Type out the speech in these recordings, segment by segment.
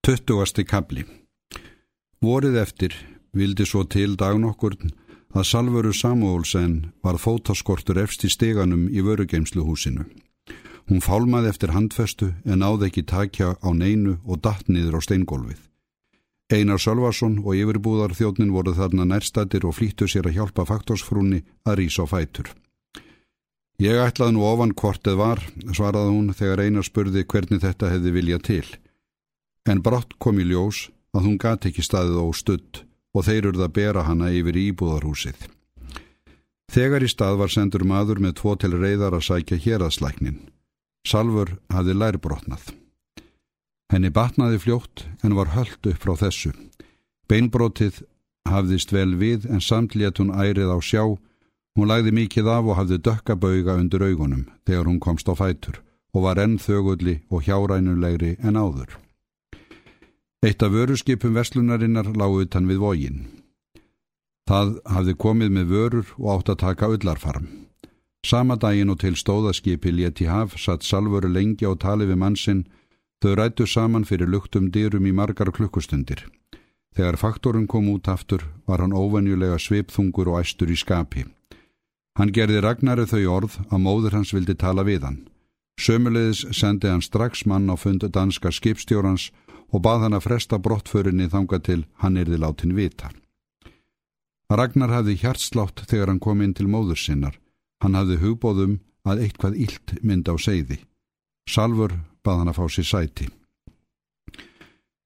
Tuttugasti kabli Vorið eftir vildi svo til dagnokkurn að Salvöru Samuelsen var fótaskortur efst í steganum í vörugeimsluhúsinu. Hún fálmaði eftir handfestu en áði ekki takja á neinu og datt niður á steingólfið. Einar Sölvason og yfirbúðarþjóðnin voru þarna nærstættir og flýttu sér að hjálpa faktorsfrúni að rýsa á fætur. Ég ætlaði nú ofan hvort eð var, svaraði hún þegar Einar spurði hvernig þetta hefði viljað til en brátt kom í ljós að hún gati ekki staðið á studd og þeir urða að bera hana yfir íbúðarhúsið. Þegar í stað var sendur maður með tvo til reyðar að sækja héraðslæknin. Salfur hafði lærbrotnað. Henni batnaði fljótt en var höllt upp frá þessu. Beinbrotið hafðist vel við en samt létt hún ærið á sjá. Hún lagði mikið af og hafði dökkabauga undir augunum þegar hún komst á fætur og var enn þögulli og hjárænulegri en áður. Eitt af vöruskipum verslunarinnar lág utan við vógin. Það hafði komið með vörur og átt að taka öllarfarm. Sama daginn og til stóðaskipi léti haf satt salvöru lengi á tali við mannsinn, þau rættu saman fyrir luktum dyrum í margar klukkustundir. Þegar faktorun kom út aftur var hann óvenjulega svipþungur og æstur í skapi. Hann gerði Ragnari þau orð að móður hans vildi tala við hann. Sömulegis sendi hann strax mann á fund danska skipstjórans og bað hann að fresta brottförinni þanga til hann erði látin vita. Ragnar hafði hjartslátt þegar hann kom inn til móður sinnar. Hann hafði hugbóðum að eitthvað illt mynd á segði. Salfur bað hann að fá sér sæti.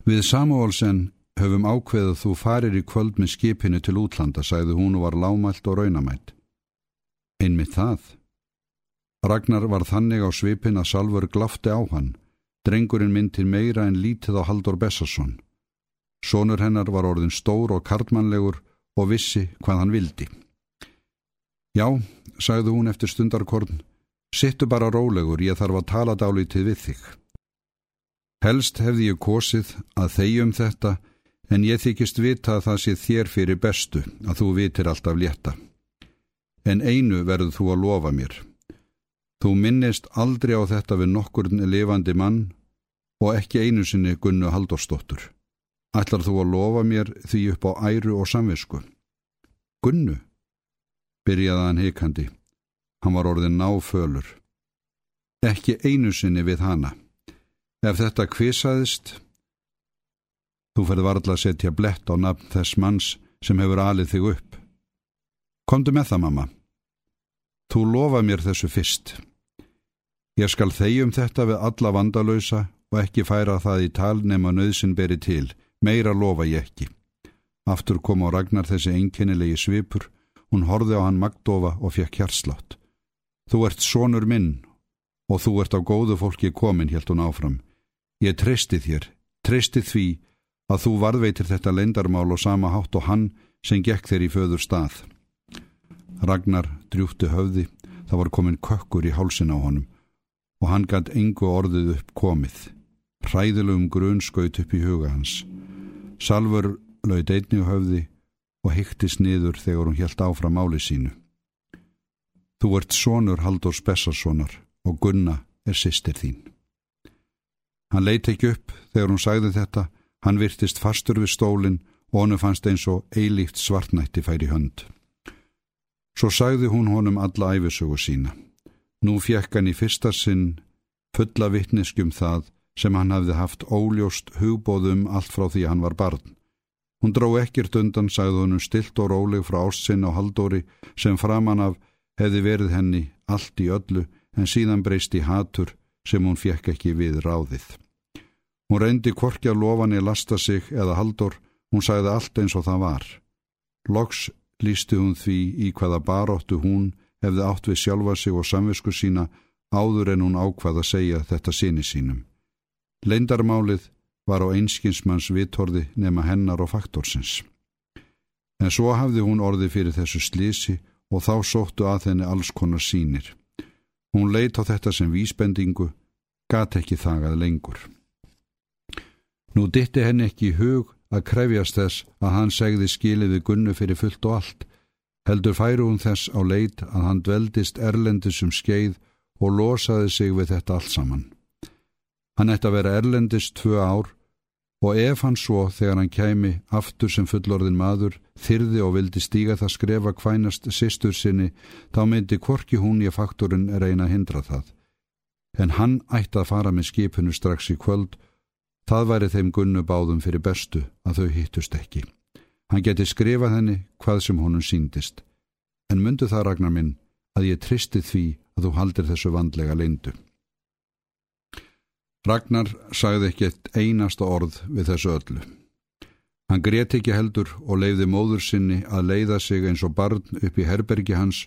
Við Samuelsen höfum ákveðið þú farir í kvöld með skipinu til útlanda, sagði hún og var lámælt og raunamætt. Einmitt það. Ragnar var þannig á svipin að Salfur glafti á hann Drengurinn myndir meira en lítið á Haldur Bessarsson. Sónur hennar var orðin stór og kartmannlegur og vissi hvað hann vildi. Já, sagði hún eftir stundarkorn, sittu bara rólegur, ég þarf að tala dálítið við þig. Helst hefði ég kosið að þegjum þetta, en ég þykist vita að það sé þér fyrir bestu að þú vitir alltaf létta. En einu verður þú að lofa mér. Þú minnist aldrei á þetta við nokkurn lifandi mann og ekki einu sinni Gunnu Halldórsdóttur. Ætlar þú að lofa mér því upp á æru og samvisku? Gunnu? Byrjaði hann heikandi. Hann var orðin náfölur. Ekki einu sinni við hana. Ef þetta kvisaðist, þú ferði varðla að setja blett á nafn þess manns sem hefur alið þig upp. Komdu með það, mamma. Þú lofa mér þessu fyrst. Ég skal þegjum þetta við alla vandalösa og ekki færa það í tal nema nöðsin beri til, meira lofa ég ekki. Aftur kom á Ragnar þessi einkennilegi svipur, hún horði á hann magdofa og fekk hjarslátt. Þú ert sonur minn og þú ert á góðu fólki komin, helt hún áfram. Ég treysti þér, treysti því að þú varðveitir þetta lendarmál og sama hátt og hann sem gekk þér í föður stað. Ragnar drjútti höfði, það var komin kökkur í hálsin á honum og hann gætt engu orðið upp komið. Hræðilegum grun skaut upp í huga hans. Salfur laud einni höfði og hyktist niður þegar hún helt áfram áli sínu. Þú ert sonur Haldur Spessarssonar og Gunna er sýstir þín. Hann leiti ekki upp þegar hún sagði þetta, hann virtist fastur við stólinn og honu fannst eins og eilíft svartnætti færi hönd. Svo sagði hún honum alla æfisögu sína. Nú fjekk hann í fyrsta sinn fulla vittneskjum það sem hann hafði haft óljóst hugbóðum allt frá því hann var barn. Hún dró ekkert undan, sagði honum stilt og róleg frá ástsinn og haldóri sem framan af hefði verið henni allt í öllu en síðan breyst í hatur sem hún fjekk ekki við ráðið. Hún reyndi korki að lofani lasta sig eða haldór, hún sagði allt eins og það var. Loks lísti hún því í hvaða baróttu hún hefði átt við sjálfa sig og samvisku sína áður en hún ákvað að segja þetta síni sínum. Leindarmálið var á einskinsmanns vitorði nema hennar og faktorsins. En svo hafði hún orði fyrir þessu slísi og þá sóttu að henni alls konar sínir. Hún leit á þetta sem vísbendingu, gat ekki þagað lengur. Nú ditti henni ekki í hug að krefjast þess að hann segði skiliði gunnu fyrir fullt og allt, heldur færu hún þess á leit að hann dveldist erlendis um skeið og losaði sig við þetta allt saman. Hann ætti að vera erlendist tvö ár og ef hann svo þegar hann kæmi aftur sem fullorðin maður, þyrði og vildi stíga það skrefa kvænast sýstur sinni, þá myndi korki hún í faktorinn reyna að hindra það. En hann ætti að fara með skipinu strax í kvöld, það væri þeim gunnu báðum fyrir bestu að þau hittust ekki. Hann geti skrifað henni hvað sem honum síndist. En myndu það ragnar minn að ég tristi því að þú haldir þessu vandlega lindu. Ragnar sagði ekki eitt einasta orð við þessu öllu. Hann greti ekki heldur og leiði móður sinni að leiða sig eins og barn upp í herbergi hans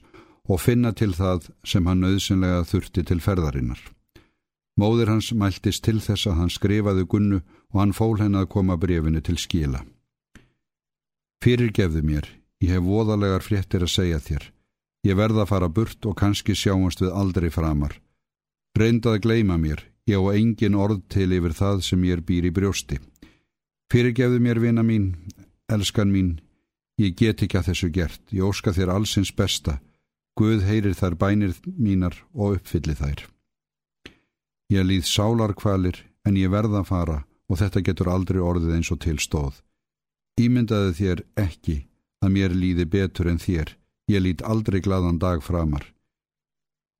og finna til það sem hann auðsynlega þurfti til ferðarinnar. Móður hans mæltist til þess að hann skrifaði gunnu og hann fól henn að koma brefinu til skila. Fyrirgefðu mér, ég hef voðalegar fréttir að segja þér. Ég verða að fara burt og kannski sjáumst við aldrei framar. Reyndað að gleima mér, Ég á engin orð til yfir það sem ég er býr í brjósti. Fyrirgefðu mér vina mín, elskan mín, ég get ekki að þessu gert, ég óska þér allsins besta, Guð heyrir þær bænir mínar og uppfylli þær. Ég líð sálarkvalir en ég verða að fara og þetta getur aldrei orðið eins og til stóð. Ímyndaði þér ekki að mér líði betur en þér, ég lít aldrei gladan dag framar.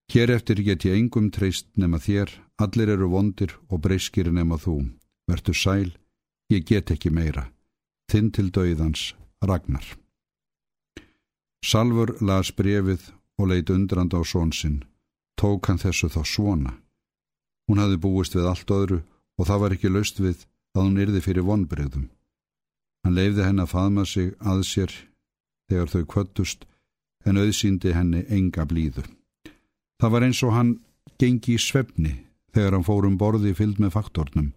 Hér eftir get ég engum treyst nema þér, allir eru vondir og breyskir nema þú. Vertu sæl, ég get ekki meira. Þinn til dauðans, Ragnar. Salfur las brefið og leitt undrand á svonsinn. Tók hann þessu þá svona. Hún hafði búist við allt öðru og það var ekki laust við að hún yrði fyrir vonbreyðum. Hann leifði henn að faðma sig að sér þegar þau kvöttust en auðsýndi henni enga blíðu. Það var eins og hann gengi í svefni þegar hann fór um borði fyllt með faktornum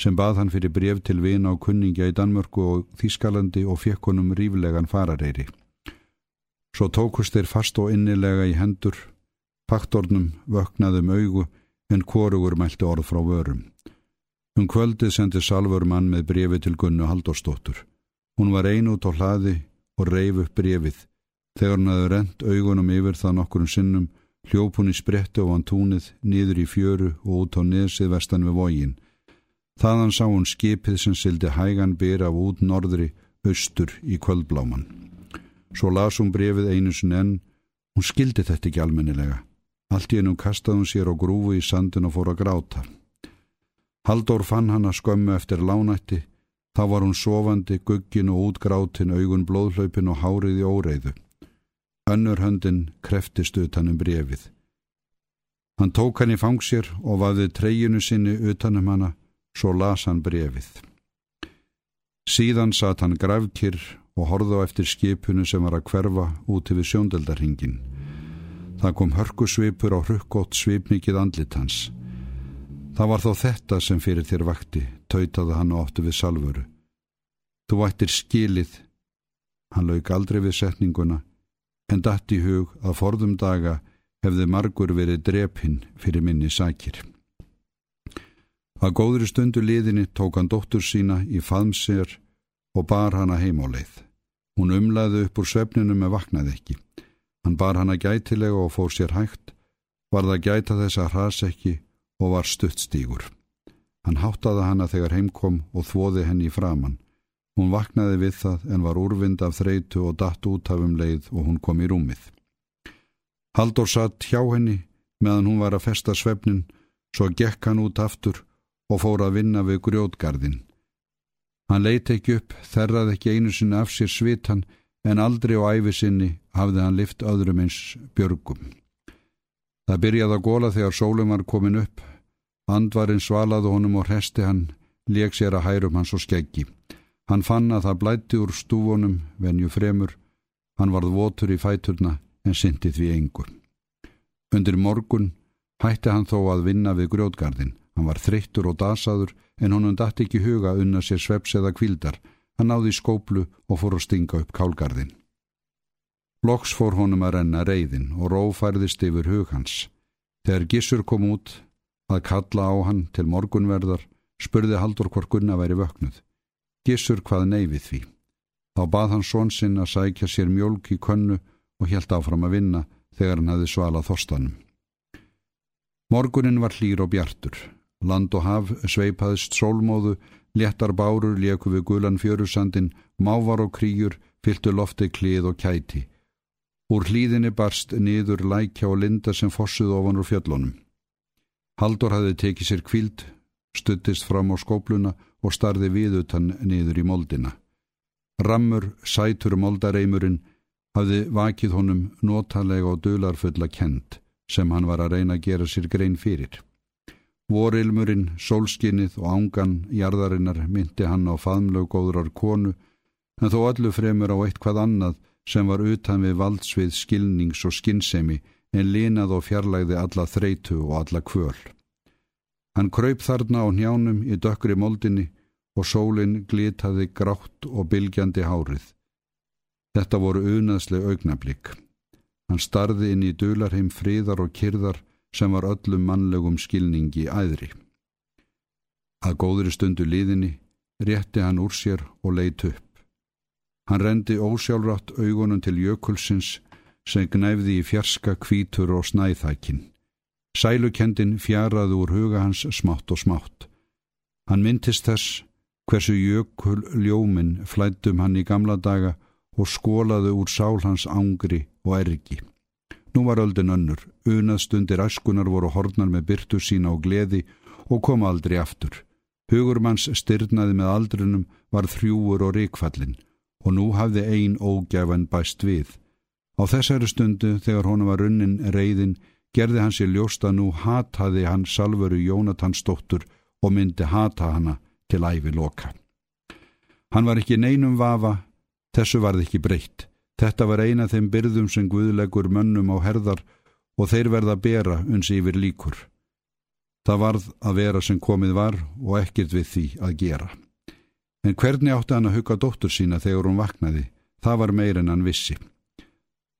sem bað hann fyrir bref til vina og kunningja í Danmörku og Þískalandi og fekk honum ríflegan farareyri. Svo tókust þeir fast og innilega í hendur, faktornum vöknaðum augu en korugur mælti orð frá vörum. Um kvöldið sendi Salfur mann með brefi til Gunnu Halldórsdóttur. Hún var ein út á hlaði og reyf upp brefið. Þegar hann hafði rent augunum yfir það nokkurum sinnum Hljópunni spretti á hann túnið, niður í fjöru og út á nesið vestan við vógin. Þaðan sá hún skipið sem sildi hægan byr af út norðri, austur í kvöldbláman. Svo las hún brefið einu sin enn, hún skildi þetta ekki almennilega. Allt í ennum kastaði hún sér á grúfu í sandin og fór að gráta. Haldur fann hann að skömmu eftir lánætti, þá var hún sofandi, guggin og útgrátin, augun blóðhlaupin og hárið í óreiðu. Önnur höndin kreftist utanum brefið. Hann tók hann í fangsir og vafði treyjunu sinni utanum hana, svo las hann brefið. Síðan satt hann gravkir og horði á eftir skipunu sem var að hverfa úti við sjóndeldarhingin. Það kom hörkusvipur á hrukkótt svipmikið andlit hans. Það var þó þetta sem fyrir þér vakti, tautaði hann og óttu við salvuru. Þú vættir skilið. Hann lauk aldrei við setninguna en datt í hug að forðum daga hefði margur verið drepinn fyrir minni sækir. Að góðri stundu liðinni tók hann dóttur sína í faðmsér og bar hana heim á leið. Hún umlaði upp úr svefninu með vaknaði ekki. Hann bar hana gætilega og fór sér hægt, var það gæta þess að hras ekki og var stutt stígur. Hann háttaði hana þegar heimkom og þvoði henni framann. Hún vaknaði við það en var úrvind af þreitu og datt út af um leið og hún kom í rúmið. Haldur satt hjá henni meðan hún var að festa svefnin, svo gekk hann út aftur og fór að vinna við grjótgarðin. Hann leiti ekki upp, þerraði ekki einu sinni af sér svitan en aldrei á æfi sinni hafði hann lift öðrum eins björgum. Það byrjaði að góla þegar sólum var komin upp. Andvarinn svalaði honum og hresti hann, leik sér að hærum hans og skeggi. Hann fann að það blætti úr stúfunum, venju fremur, hann varð votur í fæturna en syndi því engur. Undir morgun hætti hann þó að vinna við grjótgardin. Hann var þreyttur og dasaður en honum dætti ekki huga unna sér sveps eða kvildar. Hann náði skóplu og fór að stinga upp kálgardin. Loks fór honum að renna reyðin og rófærðist yfir hug hans. Þegar Gissur kom út að kalla á hann til morgunverðar spurði Haldur hvort Gunna væri vöknuð. Gissur hvað neyfið því. Þá bað hann són sinn að sækja sér mjölk í könnu og helt áfram að vinna þegar hann hefði svalað þorstanum. Morgunin var hlýr og bjartur. Land og haf sveipaðist sólmóðu léttar bárur leku við gulan fjörusandin, mávar og kríur, fyltu lofti klið og kæti. Úr hlýðinni barst niður lækja og linda sem fossuð ofan úr fjöllunum. Haldur hafði tekið sér kvíld, stuttist fram á skópluna og starði viðutan niður í moldina. Rammur, sætur moldareimurinn, hafði vakið honum notalega og dularfulla kent sem hann var að reyna að gera sér grein fyrir. Vorilmurinn, sólskinnið og ángan jarðarinnar myndi hann á faðmlög góðrar konu, en þó öllu fremur á eitt hvað annað sem var utan við valdsvið skilnings og skinnsemi en linað og fjarlægði alla þreitu og alla kvöl. Hann kröyp þarna á njánum í dökkri moldinni og sólinn glitaði grátt og bylgjandi hárið. Þetta voru unaðsleg augnablík. Hann starði inn í dularheim fríðar og kyrðar sem var öllum mannlegum skilningi æðri. Að góðri stundu líðinni rétti hann úr sér og leitt upp. Hann rendi ósjálfrátt augunum til jökulsins sem gnæfði í fjarska kvítur og snæþækin. Sælukendin fjaraði úr huga hans smátt og smátt. Hann myndist þess hversu jökul ljóminn flættum hann í gamla daga og skólaði úr sál hans ángri og ergi. Nú var öldin önnur, unað stundir æskunar voru hornar með byrtu sína og gleði og kom aldrei aftur. Hugurmanns styrnaði með aldrinum var þrjúur og ríkfallin og nú hafði ein ógjafan bæst við. Á þessari stundu þegar honum var runnin reyðin gerði hann sér ljósta nú hataði hann salveru Jónatansdóttur og myndi hata hanna til æfi loka. Hann var ekki neinum vafa, þessu varð ekki breytt. Þetta var eina þeim byrðum sem Guðlegur mönnum á herðar og þeir verða að bera uns yfir líkur. Það varð að vera sem komið var og ekkert við því að gera. En hvernig átti hann að hugga dóttur sína þegar hún vaknaði? Það var meir en hann vissi.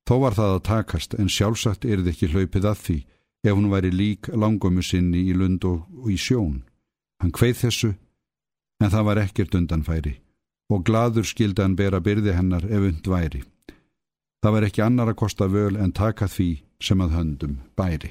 Þó var það að takast en sjálfsagt er þið ekki hlaupið að því ef hún væri lík langömu sinni í lund og, og í sjón. Hann kveið þessu en það var ekkert undanfæri og gladur skildi hann bera byrði hennar ef und væri. Það var ekki annar að kosta völ en taka því sem að höndum bæri.